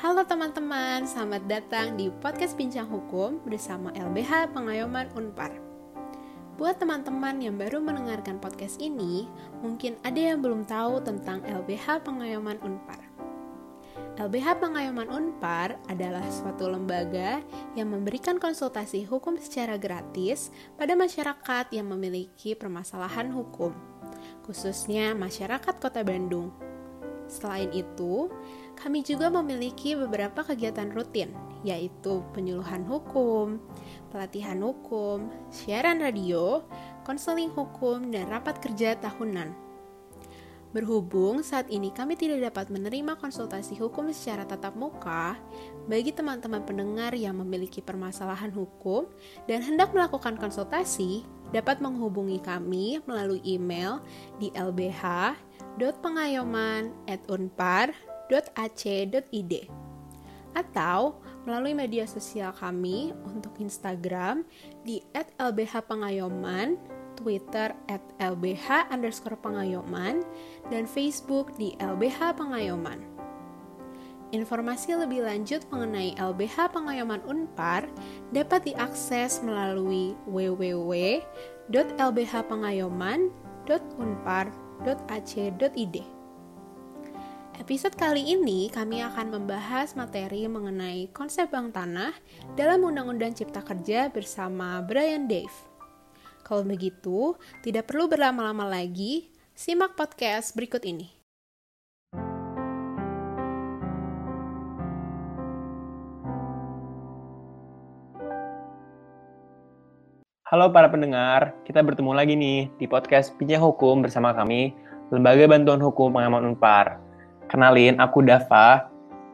Halo teman-teman, selamat datang di podcast Bincang Hukum bersama LBH Pengayoman Unpar. Buat teman-teman yang baru mendengarkan podcast ini, mungkin ada yang belum tahu tentang LBH Pengayoman Unpar. LBH Pengayoman Unpar adalah suatu lembaga yang memberikan konsultasi hukum secara gratis pada masyarakat yang memiliki permasalahan hukum, khususnya masyarakat Kota Bandung. Selain itu, kami juga memiliki beberapa kegiatan rutin, yaitu penyuluhan hukum, pelatihan hukum, siaran radio, konseling hukum, dan rapat kerja tahunan. Berhubung saat ini kami tidak dapat menerima konsultasi hukum secara tatap muka, bagi teman-teman pendengar yang memiliki permasalahan hukum dan hendak melakukan konsultasi, dapat menghubungi kami melalui email di lbh.pengayoman@unpar www.ac.id atau melalui media sosial kami untuk Instagram di @lbhpengayoman, Twitter at lbh underscore pengayoman, dan Facebook di lbh pengayoman. Informasi lebih lanjut mengenai LBH Pengayoman Unpar dapat diakses melalui www.lbhpengayoman.unpar.ac.id. Episode kali ini kami akan membahas materi mengenai konsep bank tanah dalam Undang-Undang Cipta Kerja bersama Brian Dave. Kalau begitu, tidak perlu berlama-lama lagi, simak podcast berikut ini. Halo para pendengar, kita bertemu lagi nih di podcast Pinjam Hukum bersama kami, Lembaga Bantuan Hukum Pengaman Unpar. Kenalin, aku Dava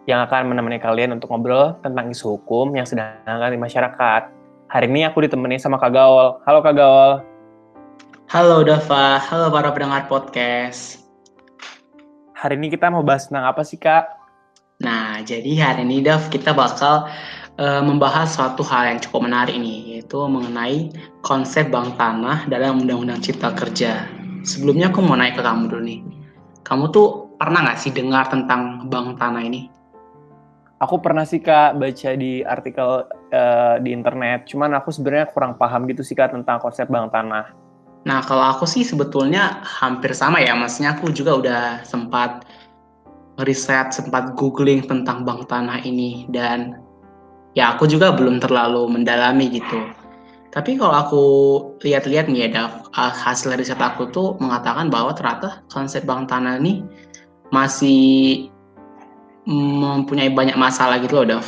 yang akan menemani kalian untuk ngobrol tentang isu hukum yang sedang hangat di masyarakat. Hari ini aku ditemani sama Kak Gaul. Halo Kak Gaul. Halo Dava, halo para pendengar podcast. Hari ini kita mau bahas tentang apa sih Kak? Nah, jadi hari ini Dav kita bakal uh, membahas suatu hal yang cukup menarik nih, yaitu mengenai konsep bank tanah dalam Undang-Undang Cipta Kerja. Sebelumnya aku mau naik ke kamu dulu nih. Kamu tuh pernah nggak sih dengar tentang bank tanah ini? Aku pernah sih kak baca di artikel uh, di internet, cuman aku sebenarnya kurang paham gitu sih kak tentang konsep bank tanah. Nah kalau aku sih sebetulnya hampir sama ya, maksudnya aku juga udah sempat riset, sempat googling tentang bank tanah ini dan ya aku juga belum terlalu mendalami gitu. Tapi kalau aku lihat-lihat nih ya, Dav, hasil riset aku tuh mengatakan bahwa ternyata konsep bank tanah ini masih mempunyai banyak masalah gitu loh, Dav.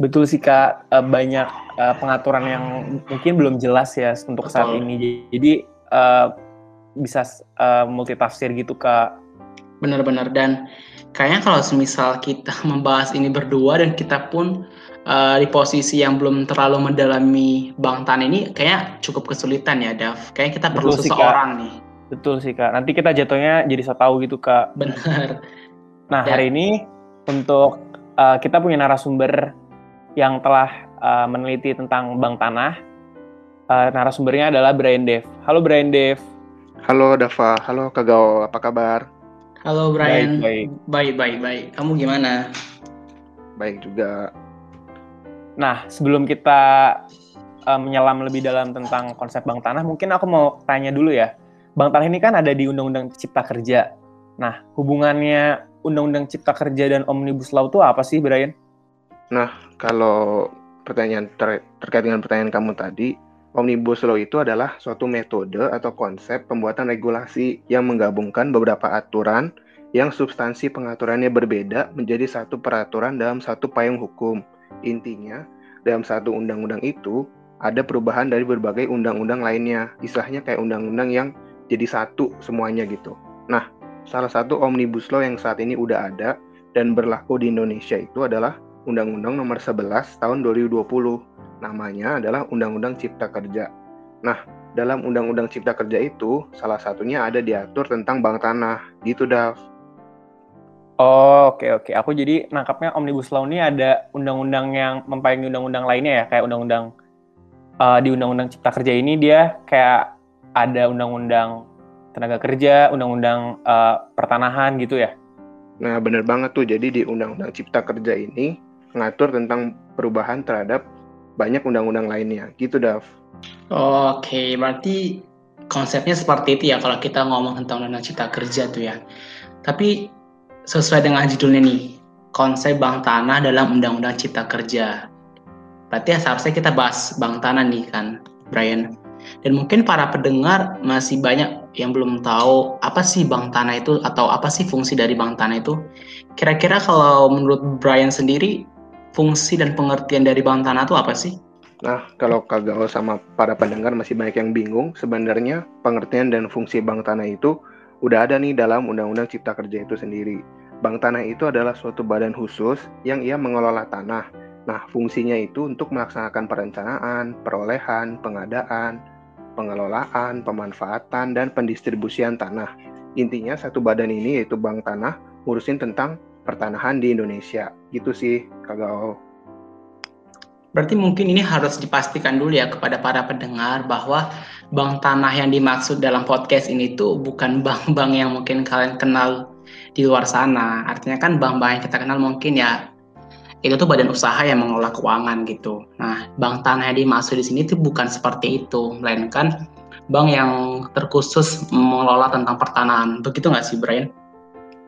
Betul sih Kak, eh, banyak eh, pengaturan yang mungkin belum jelas ya untuk Betul. saat ini. Jadi uh, bisa uh, multitafsir gitu Kak. Benar-benar dan kayaknya kalau semisal kita membahas ini berdua dan kita pun uh, di posisi yang belum terlalu mendalami Bang Tan ini kayaknya cukup kesulitan ya, Dav. Kayaknya kita perlu Betul seseorang sih, nih Betul sih kak. Nanti kita jatuhnya jadi so tahu gitu kak. Benar. Nah ya. hari ini untuk uh, kita punya narasumber yang telah uh, meneliti tentang bank tanah. Uh, narasumbernya adalah Brian Dev. Halo Brian Dev. Halo Dava. Halo Kak Gao. Apa kabar? Halo Brian. Baik, baik, baik, baik. Kamu gimana? Baik juga. Nah, sebelum kita uh, menyelam lebih dalam tentang konsep bank tanah, mungkin aku mau tanya dulu ya Bang Tanah ini kan ada di Undang-Undang Cipta Kerja. Nah, hubungannya Undang-Undang Cipta Kerja dan Omnibus Law itu apa sih, Brian? Nah, kalau pertanyaan ter terkait dengan pertanyaan kamu tadi, Omnibus Law itu adalah suatu metode atau konsep pembuatan regulasi yang menggabungkan beberapa aturan yang substansi pengaturannya berbeda menjadi satu peraturan dalam satu payung hukum. Intinya, dalam satu undang-undang itu ada perubahan dari berbagai undang-undang lainnya. Istilahnya kayak undang-undang yang jadi satu semuanya gitu. Nah, salah satu omnibus law yang saat ini udah ada dan berlaku di Indonesia itu adalah Undang-Undang Nomor 11 Tahun 2020. Namanya adalah Undang-Undang Cipta Kerja. Nah, dalam Undang-Undang Cipta Kerja itu salah satunya ada diatur tentang bank tanah. Gitu, Dav. Oh, oke okay, oke. Okay. Aku jadi nangkapnya Omnibus Law ini ada undang-undang yang mempayangi undang-undang lainnya ya, kayak undang-undang uh, di Undang-Undang Cipta Kerja ini dia kayak ada undang-undang tenaga kerja, undang-undang uh, pertanahan gitu ya? Nah, bener banget tuh. Jadi di Undang-Undang Cipta Kerja ini mengatur tentang perubahan terhadap banyak undang-undang lainnya. Gitu, Dav. Oke, berarti konsepnya seperti itu ya kalau kita ngomong tentang Undang-Undang Cipta Kerja tuh ya. Tapi sesuai dengan judulnya nih, konsep bank tanah dalam Undang-Undang Cipta Kerja. Berarti ya seharusnya kita bahas bank tanah nih kan, Brian. Dan mungkin para pendengar masih banyak yang belum tahu apa sih bank tanah itu atau apa sih fungsi dari bank tanah itu. Kira-kira kalau menurut Brian sendiri, fungsi dan pengertian dari bank tanah itu apa sih? Nah, kalau kagak sama para pendengar masih banyak yang bingung, sebenarnya pengertian dan fungsi bank tanah itu udah ada nih dalam Undang-Undang Cipta Kerja itu sendiri. Bank tanah itu adalah suatu badan khusus yang ia mengelola tanah. Nah, fungsinya itu untuk melaksanakan perencanaan, perolehan, pengadaan, pengelolaan, pemanfaatan, dan pendistribusian tanah. Intinya satu badan ini yaitu Bank Tanah ngurusin tentang pertanahan di Indonesia. Gitu sih, kagak Berarti mungkin ini harus dipastikan dulu ya kepada para pendengar bahwa bank tanah yang dimaksud dalam podcast ini tuh bukan bank-bank yang mungkin kalian kenal di luar sana. Artinya kan bank-bank yang kita kenal mungkin ya itu tuh badan usaha yang mengelola keuangan gitu. Nah, bank tanah yang dimaksud di sini tuh bukan seperti itu, melainkan bank yang terkhusus mengelola tentang pertanahan. Begitu nggak sih, Brian?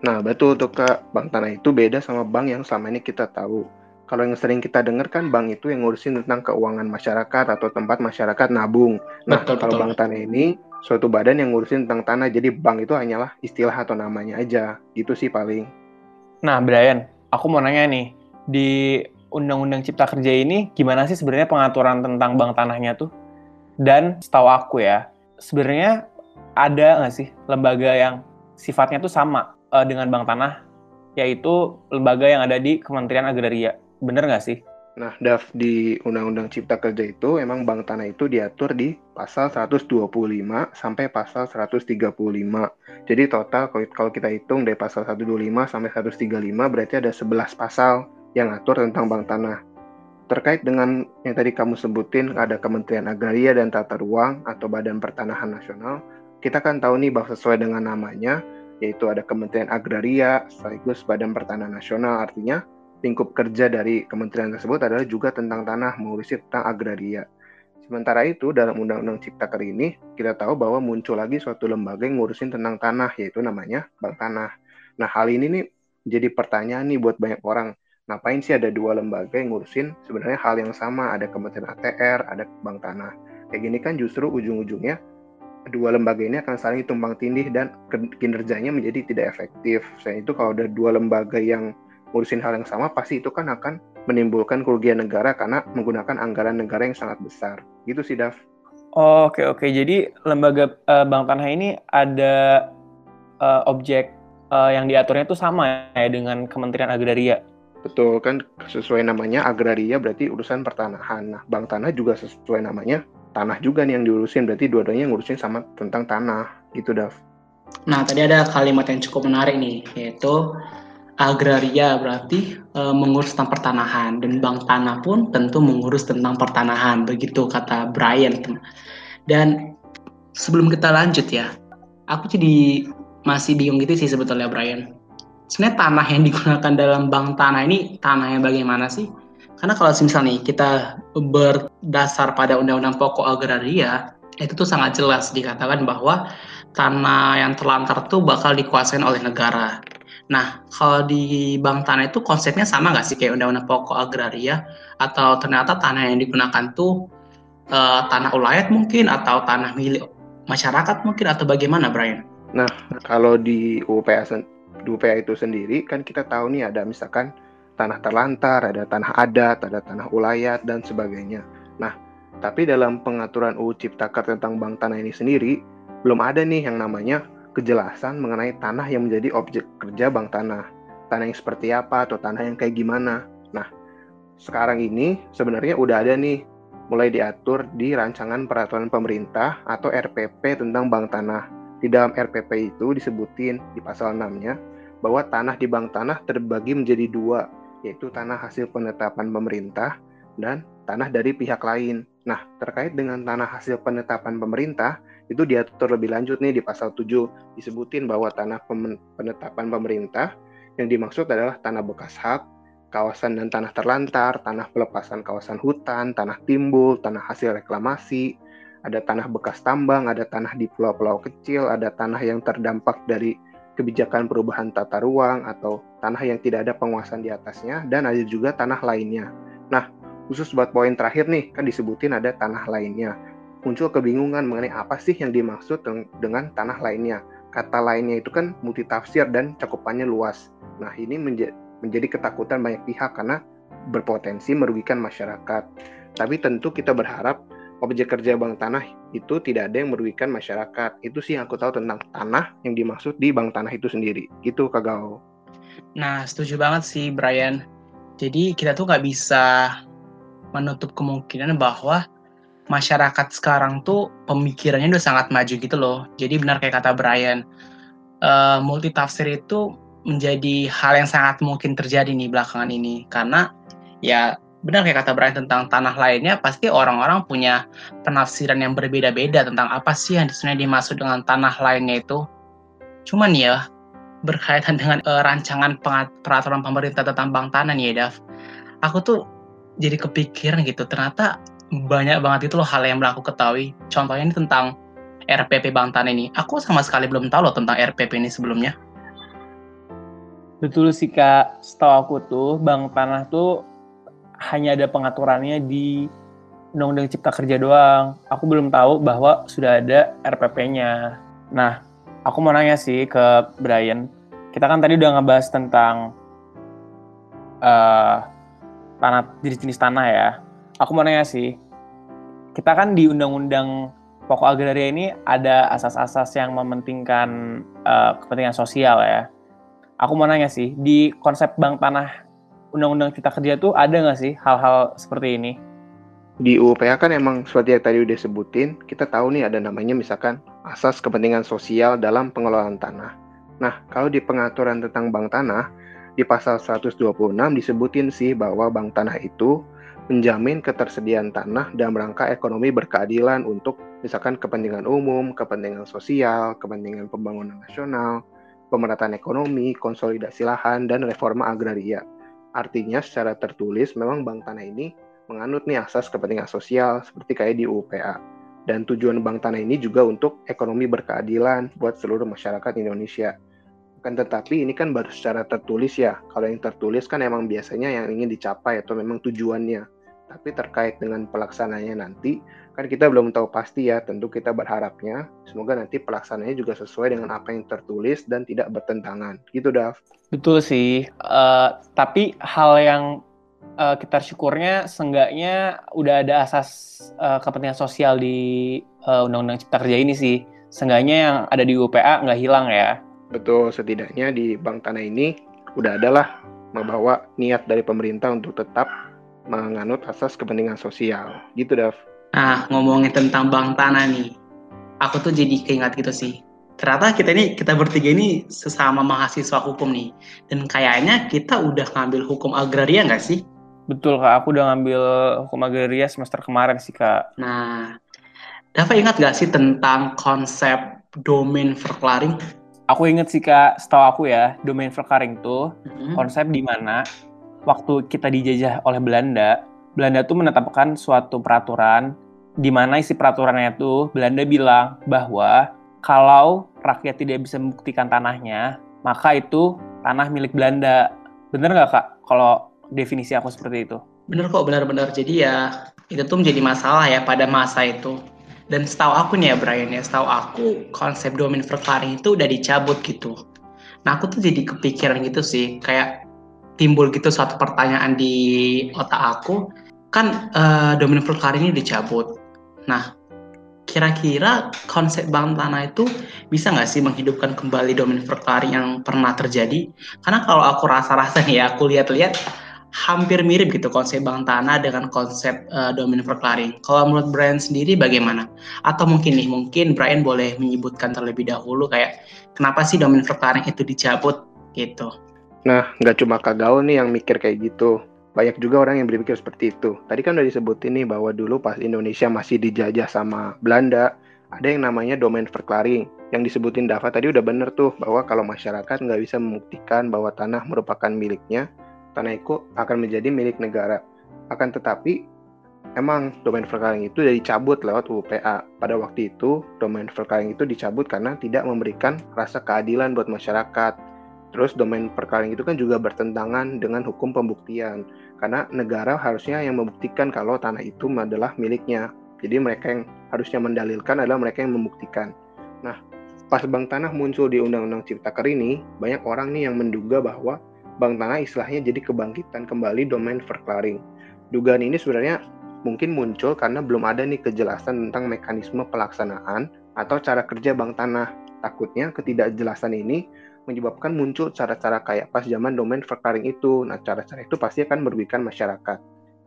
Nah, betul tuh Kak. Bank tanah itu beda sama bank yang selama ini kita tahu. Kalau yang sering kita dengar kan bank itu yang ngurusin tentang keuangan masyarakat atau tempat masyarakat nabung. Nah, betul, kalau betul. bank tanah ini suatu badan yang ngurusin tentang tanah, jadi bank itu hanyalah istilah atau namanya aja. Gitu sih paling. Nah, Brian, aku mau nanya nih, di Undang-Undang Cipta Kerja ini gimana sih sebenarnya pengaturan tentang bank tanahnya tuh? Dan setahu aku ya, sebenarnya ada nggak sih lembaga yang sifatnya tuh sama uh, dengan bank tanah, yaitu lembaga yang ada di Kementerian Agraria. Bener nggak sih? Nah, DAF di Undang-Undang Cipta Kerja itu emang bank tanah itu diatur di pasal 125 sampai pasal 135. Jadi total kalau kita hitung dari pasal 125 sampai 135 berarti ada 11 pasal yang atur tentang bank tanah. Terkait dengan yang tadi kamu sebutin, ada Kementerian Agraria dan Tata Ruang atau Badan Pertanahan Nasional, kita kan tahu nih bahwa sesuai dengan namanya, yaitu ada Kementerian Agraria sekaligus Badan Pertanahan Nasional, artinya lingkup kerja dari kementerian tersebut adalah juga tentang tanah, mengurusi tentang agraria. Sementara itu, dalam Undang-Undang Cipta Kerja ini, kita tahu bahwa muncul lagi suatu lembaga yang ngurusin tentang tanah, yaitu namanya Bank Tanah. Nah, hal ini nih jadi pertanyaan nih buat banyak orang ngapain sih ada dua lembaga yang ngurusin sebenarnya hal yang sama ada Kementerian ATR ada Bank Tanah kayak gini kan justru ujung-ujungnya dua lembaga ini akan saling tumpang tindih dan kinerjanya menjadi tidak efektif. Selain itu kalau ada dua lembaga yang ngurusin hal yang sama pasti itu kan akan menimbulkan kerugian negara karena menggunakan anggaran negara yang sangat besar. Gitu sih, Dav. Oh, oke oke. Jadi lembaga uh, Bank Tanah ini ada uh, objek uh, yang diaturnya itu sama ya dengan Kementerian Agraria. Betul kan sesuai namanya agraria berarti urusan pertanahan. Nah, bank tanah juga sesuai namanya tanah juga nih yang diurusin berarti dua-duanya ngurusin sama tentang tanah gitu Dav. Nah, tadi ada kalimat yang cukup menarik nih yaitu agraria berarti e, mengurus tentang pertanahan dan bank tanah pun tentu mengurus tentang pertanahan begitu kata Brian. Dan sebelum kita lanjut ya, aku jadi masih bingung gitu sih sebetulnya Brian sebenarnya tanah yang digunakan dalam bank tanah ini tanah yang bagaimana sih? Karena kalau misalnya kita berdasar pada Undang-Undang Pokok Agraria, itu tuh sangat jelas dikatakan bahwa tanah yang terlantar tuh bakal dikuasain oleh negara. Nah, kalau di bank tanah itu konsepnya sama nggak sih kayak Undang-Undang Pokok Agraria? Atau ternyata tanah yang digunakan tuh uh, tanah ulayat mungkin atau tanah milik masyarakat mungkin atau bagaimana, Brian? Nah, kalau di UPS UPA itu sendiri kan kita tahu nih ada misalkan tanah terlantar, ada tanah adat, ada tanah ulayat dan sebagainya. Nah, tapi dalam pengaturan UU Ciptaker tentang bank tanah ini sendiri belum ada nih yang namanya kejelasan mengenai tanah yang menjadi objek kerja bank tanah. Tanah yang seperti apa atau tanah yang kayak gimana. Nah, sekarang ini sebenarnya udah ada nih mulai diatur di rancangan peraturan pemerintah atau RPP tentang bank tanah. Di dalam RPP itu disebutin di pasal 6-nya bahwa tanah di bank tanah terbagi menjadi dua, yaitu tanah hasil penetapan pemerintah dan tanah dari pihak lain. Nah, terkait dengan tanah hasil penetapan pemerintah, itu diatur lebih lanjut nih di pasal 7, disebutin bahwa tanah penetapan pemerintah Yang dimaksud adalah tanah bekas hak, kawasan dan tanah terlantar, tanah pelepasan kawasan hutan, tanah timbul, tanah hasil reklamasi, ada tanah bekas tambang, ada tanah di pulau-pulau kecil, ada tanah yang terdampak dari kebijakan perubahan tata ruang atau tanah yang tidak ada penguasaan di atasnya, dan ada juga tanah lainnya. Nah, khusus buat poin terakhir nih, kan disebutin ada tanah lainnya. Muncul kebingungan mengenai apa sih yang dimaksud dengan tanah lainnya. Kata lainnya itu kan multitafsir dan cakupannya luas. Nah, ini menjadi menjadi ketakutan banyak pihak karena berpotensi merugikan masyarakat. Tapi tentu kita berharap objek kerja bank tanah itu tidak ada yang merugikan masyarakat. Itu sih yang aku tahu tentang tanah yang dimaksud di bank tanah itu sendiri. Gitu Kak Gao. Nah, setuju banget sih Brian. Jadi kita tuh nggak bisa menutup kemungkinan bahwa masyarakat sekarang tuh pemikirannya udah sangat maju gitu loh. Jadi benar kayak kata Brian, uh, multitafsir itu menjadi hal yang sangat mungkin terjadi nih belakangan ini karena ya benar kayak kata Brian tentang tanah lainnya pasti orang-orang punya penafsiran yang berbeda-beda tentang apa sih yang sebenarnya dimaksud dengan tanah lainnya itu. Cuman ya berkaitan dengan uh, rancangan peraturan pemerintah tentang bank tanah nih ya Dav. Aku tuh jadi kepikiran gitu ternyata banyak banget itu loh hal yang belum ketahui. Contohnya ini tentang RPP Bank Tanah ini. Aku sama sekali belum tahu loh tentang RPP ini sebelumnya. Betul sih kak, setahu aku tuh bank tanah tuh hanya ada pengaturannya di Undang-Undang Cipta Kerja doang. Aku belum tahu bahwa sudah ada RPP-nya. Nah, aku mau nanya sih ke Brian. Kita kan tadi udah ngebahas tentang uh, tanah jenis-jenis tanah ya. Aku mau nanya sih, kita kan di Undang-Undang Pokok Agraria ini ada asas-asas yang mementingkan uh, kepentingan sosial ya aku mau nanya sih, di konsep bank tanah Undang-Undang Cipta Kerja tuh ada nggak sih hal-hal seperti ini? Di UPA kan emang seperti yang tadi udah sebutin, kita tahu nih ada namanya misalkan asas kepentingan sosial dalam pengelolaan tanah. Nah, kalau di pengaturan tentang bank tanah, di pasal 126 disebutin sih bahwa bank tanah itu menjamin ketersediaan tanah dalam rangka ekonomi berkeadilan untuk misalkan kepentingan umum, kepentingan sosial, kepentingan pembangunan nasional, pemerataan ekonomi, konsolidasi lahan, dan reforma agraria. Artinya secara tertulis memang Bank Tanah ini menganut nih asas kepentingan sosial seperti kayak di UPA. Dan tujuan Bank Tanah ini juga untuk ekonomi berkeadilan buat seluruh masyarakat Indonesia. Kan tetapi ini kan baru secara tertulis ya. Kalau yang tertulis kan emang biasanya yang ingin dicapai atau memang tujuannya. Tapi terkait dengan pelaksananya nanti, kan kita belum tahu pasti ya. Tentu kita berharapnya semoga nanti pelaksananya juga sesuai dengan apa yang tertulis dan tidak bertentangan. Gitu, Dav. Betul sih. Uh, tapi hal yang uh, kita syukurnya seenggaknya udah ada asas uh, kepentingan sosial di uh, Undang-Undang Cipta Kerja ini sih. Seenggaknya yang ada di UPA nggak hilang ya. Betul, setidaknya di Bank Tanah ini udah adalah membawa niat dari pemerintah untuk tetap menganut asas kepentingan sosial. Gitu, Dav. Nah, ngomongin tentang bank tanah nih, aku tuh jadi keingat gitu sih. Ternyata kita ini, kita bertiga ini sesama mahasiswa hukum nih. Dan kayaknya kita udah ngambil hukum agraria nggak sih? Betul, Kak. Aku udah ngambil hukum agraria semester kemarin sih, Kak. Nah, Dava ingat nggak sih tentang konsep domain verklaring? Aku inget sih, Kak. Setahu aku ya, domain verklaring tuh mm-hmm. konsep di mana waktu kita dijajah oleh Belanda, Belanda tuh menetapkan suatu peraturan di mana isi peraturannya itu Belanda bilang bahwa kalau rakyat tidak bisa membuktikan tanahnya, maka itu tanah milik Belanda. Bener nggak kak? Kalau definisi aku seperti itu? Bener kok, benar-benar. Jadi ya itu tuh menjadi masalah ya pada masa itu. Dan setahu aku nih ya Brian ya, setahu aku konsep domain verklaring itu udah dicabut gitu. Nah aku tuh jadi kepikiran gitu sih, kayak timbul gitu suatu pertanyaan di otak aku kan uh, domain verklar ini dicabut nah kira-kira konsep bank tanah itu bisa nggak sih menghidupkan kembali domain verklar yang pernah terjadi karena kalau aku rasa-rasa ya aku lihat-lihat hampir mirip gitu konsep bank tanah dengan konsep uh, domain verklaring. Kalau menurut Brian sendiri bagaimana? Atau mungkin nih, mungkin Brian boleh menyebutkan terlebih dahulu kayak kenapa sih domain verklaring itu dicabut gitu. Nah, nggak cuma Kak Gaul nih yang mikir kayak gitu. Banyak juga orang yang berpikir seperti itu. Tadi kan udah disebutin nih bahwa dulu pas Indonesia masih dijajah sama Belanda, ada yang namanya domain verklaring. yang disebutin Dava tadi udah bener tuh bahwa kalau masyarakat nggak bisa membuktikan bahwa tanah merupakan miliknya, tanah itu akan menjadi milik negara. Akan tetapi emang domain verkaling itu sudah dicabut lewat UPA. Pada waktu itu, domain verkaling itu dicabut karena tidak memberikan rasa keadilan buat masyarakat. Terus domain perkaling itu kan juga bertentangan dengan hukum pembuktian. Karena negara harusnya yang membuktikan kalau tanah itu adalah miliknya. Jadi mereka yang harusnya mendalilkan adalah mereka yang membuktikan. Nah, pas bank tanah muncul di Undang-Undang Ciptaker ini, banyak orang nih yang menduga bahwa bank tanah istilahnya jadi kebangkitan kembali domain verklaring. Dugaan ini sebenarnya mungkin muncul karena belum ada nih kejelasan tentang mekanisme pelaksanaan atau cara kerja bank tanah. Takutnya ketidakjelasan ini menyebabkan muncul cara-cara kayak pas zaman domain verklaring itu. Nah, cara-cara itu pasti akan merugikan masyarakat.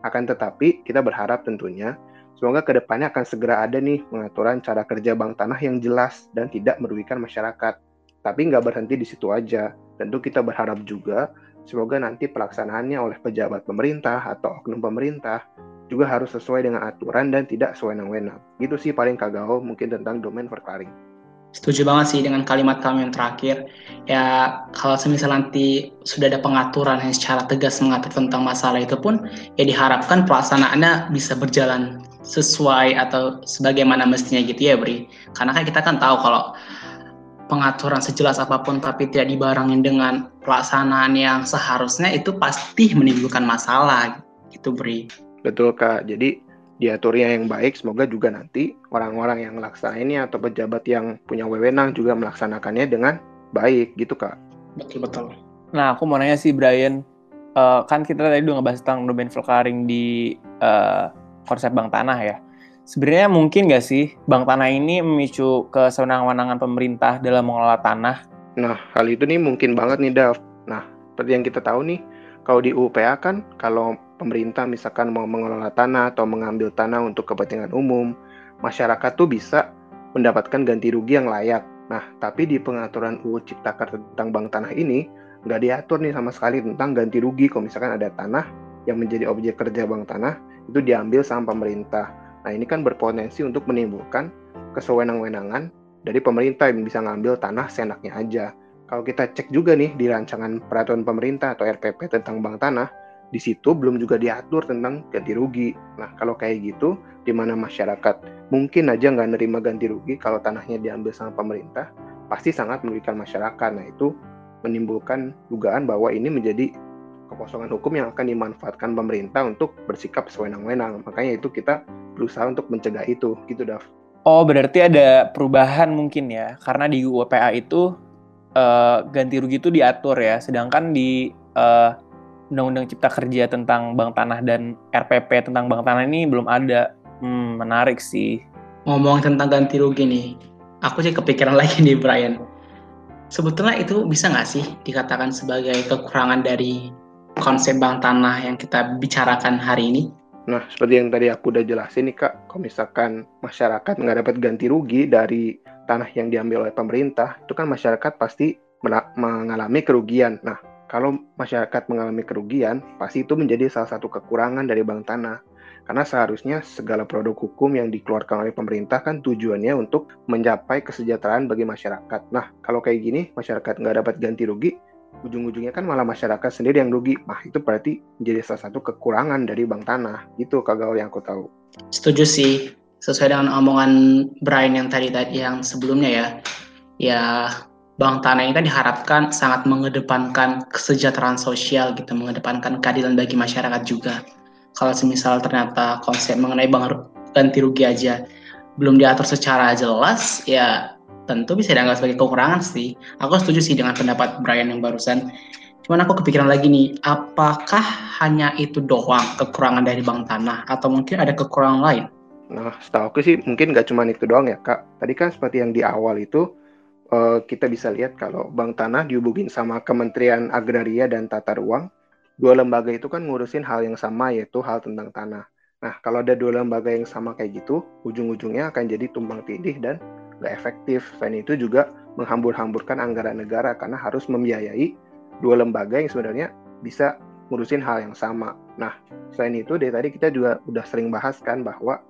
Akan tetapi, kita berharap tentunya Semoga ke depannya akan segera ada nih pengaturan cara kerja bank tanah yang jelas dan tidak merugikan masyarakat. Tapi nggak berhenti di situ aja. Tentu kita berharap juga semoga nanti pelaksanaannya oleh pejabat pemerintah atau oknum pemerintah juga harus sesuai dengan aturan dan tidak sewenang-wenang. Gitu sih paling kagau mungkin tentang domain verklaring. Setuju banget sih dengan kalimat kamu yang terakhir. Ya, kalau semisal nanti sudah ada pengaturan yang secara tegas mengatur tentang masalah itu pun, ya diharapkan pelaksanaannya bisa berjalan sesuai atau sebagaimana mestinya gitu ya Bri. Karena kan kita kan tahu kalau pengaturan sejelas apa pun tapi tidak dibarengin dengan pelaksanaan yang seharusnya itu pasti menimbulkan masalah gitu Bri. Betul Kak. Jadi diaturnya yang baik semoga juga nanti orang-orang yang melaksanainnya atau pejabat yang punya wewenang juga melaksanakannya dengan baik gitu Kak betul betul nah aku mau nanya sih Brian uh, kan kita tadi udah ngebahas tentang domain filtering di uh, konsep bank tanah ya. Sebenarnya mungkin nggak sih bank tanah ini memicu kesenangan-wenangan pemerintah dalam mengelola tanah? Nah, hal itu nih mungkin banget nih, Dav. Nah, seperti yang kita tahu nih, kalau di UPA kan, kalau pemerintah misalkan mau mengelola tanah atau mengambil tanah untuk kepentingan umum, masyarakat tuh bisa mendapatkan ganti rugi yang layak. Nah, tapi di pengaturan UU Ciptaker tentang bank tanah ini, nggak diatur nih sama sekali tentang ganti rugi kalau misalkan ada tanah yang menjadi objek kerja bank tanah itu diambil sama pemerintah. Nah ini kan berpotensi untuk menimbulkan kesewenang-wenangan dari pemerintah yang bisa ngambil tanah senaknya aja. Kalau kita cek juga nih di rancangan peraturan pemerintah atau RPP tentang bank tanah, di situ belum juga diatur tentang ganti rugi. Nah kalau kayak gitu, di mana masyarakat mungkin aja nggak nerima ganti rugi kalau tanahnya diambil sama pemerintah, pasti sangat merugikan masyarakat. Nah itu menimbulkan dugaan bahwa ini menjadi kekosongan hukum yang akan dimanfaatkan pemerintah untuk bersikap sewenang-wenang. Makanya itu kita berusaha untuk mencegah itu, gitu Dav. Oh, berarti ada perubahan mungkin ya, karena di UPA itu uh, ganti rugi itu diatur ya, sedangkan di uh, Undang-Undang Cipta Kerja tentang bank tanah dan RPP tentang bank tanah ini belum ada. Hmm, menarik sih. Ngomong tentang ganti rugi nih, aku sih kepikiran lagi nih Brian. Sebetulnya itu bisa nggak sih dikatakan sebagai kekurangan dari konsep bank tanah yang kita bicarakan hari ini? Nah, seperti yang tadi aku udah jelasin nih Kak, kalau misalkan masyarakat nggak dapat ganti rugi dari tanah yang diambil oleh pemerintah, itu kan masyarakat pasti mengalami kerugian. Nah, kalau masyarakat mengalami kerugian, pasti itu menjadi salah satu kekurangan dari bank tanah. Karena seharusnya segala produk hukum yang dikeluarkan oleh pemerintah kan tujuannya untuk mencapai kesejahteraan bagi masyarakat. Nah, kalau kayak gini, masyarakat nggak dapat ganti rugi, ujung-ujungnya kan malah masyarakat sendiri yang rugi. Nah, itu berarti menjadi salah satu kekurangan dari bank tanah. Itu kagak yang aku tahu. Setuju sih. Sesuai dengan omongan Brian yang tadi tadi yang sebelumnya ya. Ya, bank tanah ini kan diharapkan sangat mengedepankan kesejahteraan sosial gitu, mengedepankan keadilan bagi masyarakat juga. Kalau semisal ternyata konsep mengenai bank ganti rugi aja belum diatur secara jelas, ya tentu bisa dianggap sebagai kekurangan sih. Aku setuju sih dengan pendapat Brian yang barusan. Cuman aku kepikiran lagi nih, apakah hanya itu doang kekurangan dari bank tanah atau mungkin ada kekurangan lain? Nah, setahu aku sih mungkin nggak cuma itu doang ya kak. Tadi kan seperti yang di awal itu uh, kita bisa lihat kalau bank tanah dihubungin sama Kementerian Agraria dan Tata Ruang, dua lembaga itu kan ngurusin hal yang sama yaitu hal tentang tanah. Nah, kalau ada dua lembaga yang sama kayak gitu, ujung-ujungnya akan jadi tumpang tindih dan nggak efektif. Selain itu juga menghambur-hamburkan anggaran negara karena harus membiayai dua lembaga yang sebenarnya bisa ngurusin hal yang sama. Nah, selain itu dari tadi kita juga udah sering bahas kan bahwa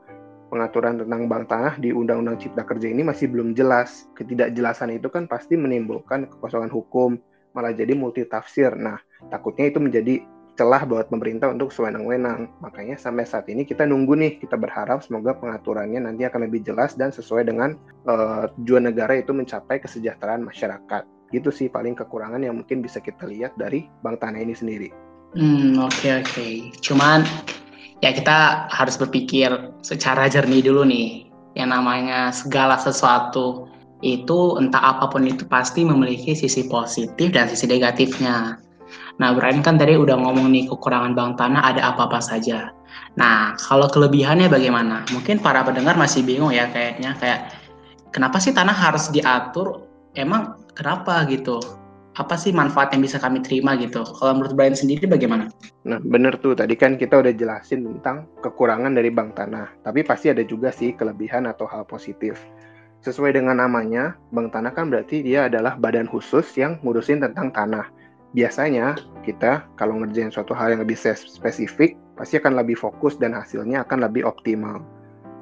pengaturan tentang bank tanah di Undang-Undang Cipta Kerja ini masih belum jelas. Ketidakjelasan itu kan pasti menimbulkan kekosongan hukum, malah jadi multitafsir. Nah, takutnya itu menjadi celah buat pemerintah untuk sewenang-wenang. Makanya sampai saat ini kita nunggu nih, kita berharap semoga pengaturannya nanti akan lebih jelas dan sesuai dengan uh, tujuan negara itu mencapai kesejahteraan masyarakat. Itu sih paling kekurangan yang mungkin bisa kita lihat dari bank tanah ini sendiri. Hmm, oke okay, oke. Okay. Cuman ya kita harus berpikir secara jernih dulu nih. Yang namanya segala sesuatu itu entah apa pun itu pasti memiliki sisi positif dan sisi negatifnya. Nah, Brian kan tadi udah ngomong nih kekurangan bank tanah ada apa-apa saja. Nah, kalau kelebihannya bagaimana? Mungkin para pendengar masih bingung ya kayaknya kayak kenapa sih tanah harus diatur? Emang kenapa gitu? Apa sih manfaat yang bisa kami terima gitu? Kalau menurut Brian sendiri bagaimana? Nah, bener tuh. Tadi kan kita udah jelasin tentang kekurangan dari bank tanah. Tapi pasti ada juga sih kelebihan atau hal positif. Sesuai dengan namanya, bank tanah kan berarti dia adalah badan khusus yang ngurusin tentang tanah biasanya kita kalau ngerjain suatu hal yang lebih spesifik pasti akan lebih fokus dan hasilnya akan lebih optimal.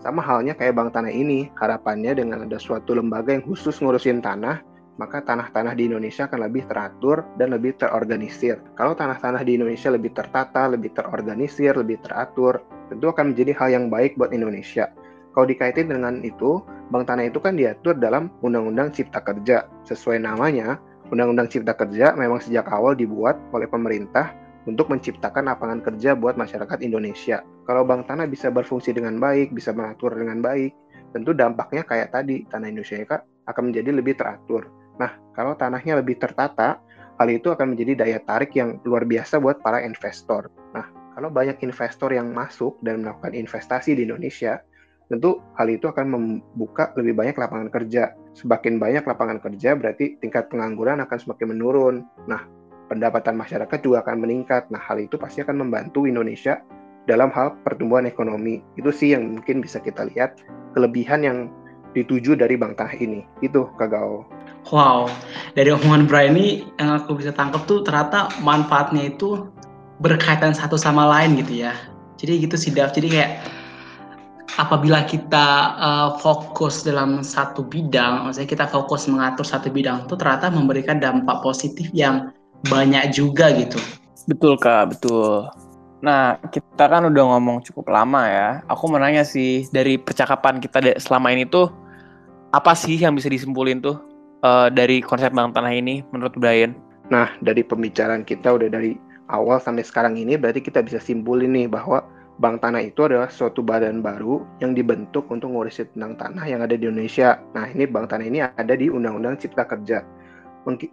Sama halnya kayak Bank Tanah ini, harapannya dengan ada suatu lembaga yang khusus ngurusin tanah, maka tanah-tanah di Indonesia akan lebih teratur dan lebih terorganisir. Kalau tanah-tanah di Indonesia lebih tertata, lebih terorganisir, lebih teratur, tentu akan menjadi hal yang baik buat Indonesia. Kalau dikaitin dengan itu, bank tanah itu kan diatur dalam Undang-Undang Cipta Kerja. Sesuai namanya, Undang-Undang Cipta Kerja memang sejak awal dibuat oleh pemerintah untuk menciptakan lapangan kerja buat masyarakat Indonesia. Kalau bank tanah bisa berfungsi dengan baik, bisa mengatur dengan baik, tentu dampaknya kayak tadi, tanah Indonesia akan menjadi lebih teratur. Nah, kalau tanahnya lebih tertata, hal itu akan menjadi daya tarik yang luar biasa buat para investor. Nah, kalau banyak investor yang masuk dan melakukan investasi di Indonesia, tentu hal itu akan membuka lebih banyak lapangan kerja. Semakin banyak lapangan kerja berarti tingkat pengangguran akan semakin menurun. Nah, pendapatan masyarakat juga akan meningkat. Nah, hal itu pasti akan membantu Indonesia dalam hal pertumbuhan ekonomi. Itu sih yang mungkin bisa kita lihat kelebihan yang dituju dari Bank Tanah ini. Itu Kak Gao. Wow, dari omongan Brian ini yang aku bisa tangkap tuh ternyata manfaatnya itu berkaitan satu sama lain gitu ya. Jadi gitu sih Dav. Jadi kayak apabila kita uh, fokus dalam satu bidang, maksudnya kita fokus mengatur satu bidang itu ternyata memberikan dampak positif yang banyak juga gitu. Betul kak, betul. Nah, kita kan udah ngomong cukup lama ya. Aku mau nanya sih, dari percakapan kita selama ini tuh, apa sih yang bisa disimpulin tuh uh, dari konsep Bank Tanah ini menurut Brian? Nah, dari pembicaraan kita udah dari awal sampai sekarang ini, berarti kita bisa simpulin nih bahwa Bank Tanah itu adalah suatu badan baru yang dibentuk untuk ngurusin tentang tanah yang ada di Indonesia. Nah, ini Bank Tanah ini ada di Undang-Undang Cipta Kerja.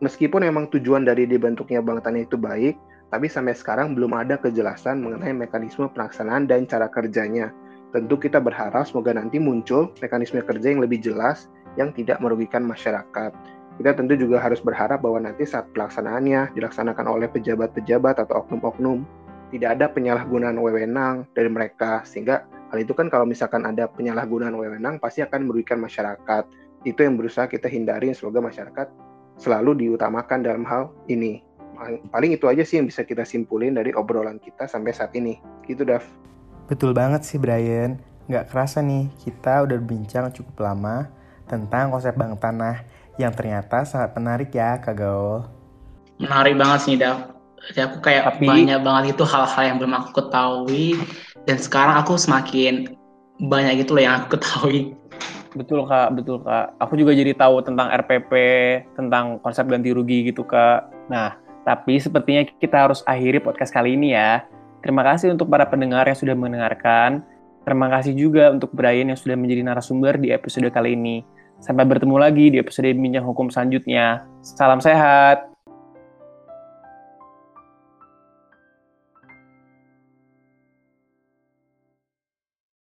Meskipun memang tujuan dari dibentuknya Bank Tanah itu baik, tapi sampai sekarang belum ada kejelasan mengenai mekanisme pelaksanaan dan cara kerjanya. Tentu kita berharap semoga nanti muncul mekanisme kerja yang lebih jelas yang tidak merugikan masyarakat. Kita tentu juga harus berharap bahwa nanti saat pelaksanaannya dilaksanakan oleh pejabat-pejabat atau oknum-oknum tidak ada penyalahgunaan wewenang dari mereka. Sehingga hal itu kan kalau misalkan ada penyalahgunaan wewenang pasti akan merugikan masyarakat. Itu yang berusaha kita hindari semoga masyarakat selalu diutamakan dalam hal ini. Paling itu aja sih yang bisa kita simpulin dari obrolan kita sampai saat ini. Gitu Dav betul banget sih Brian nggak kerasa nih kita udah berbincang cukup lama tentang konsep bank tanah yang ternyata sangat menarik ya Kak Gaul menarik banget sih Dav jadi aku kayak Tapi, banyak banget itu hal-hal yang belum aku ketahui dan sekarang aku semakin banyak gitu loh yang aku ketahui. Betul kak, betul kak. Aku juga jadi tahu tentang RPP, tentang konsep ganti rugi gitu kak. Nah, tapi sepertinya kita harus akhiri podcast kali ini ya. Terima kasih untuk para pendengar yang sudah mendengarkan. Terima kasih juga untuk Brian yang sudah menjadi narasumber di episode kali ini. Sampai bertemu lagi di episode Bincang Hukum selanjutnya. Salam sehat.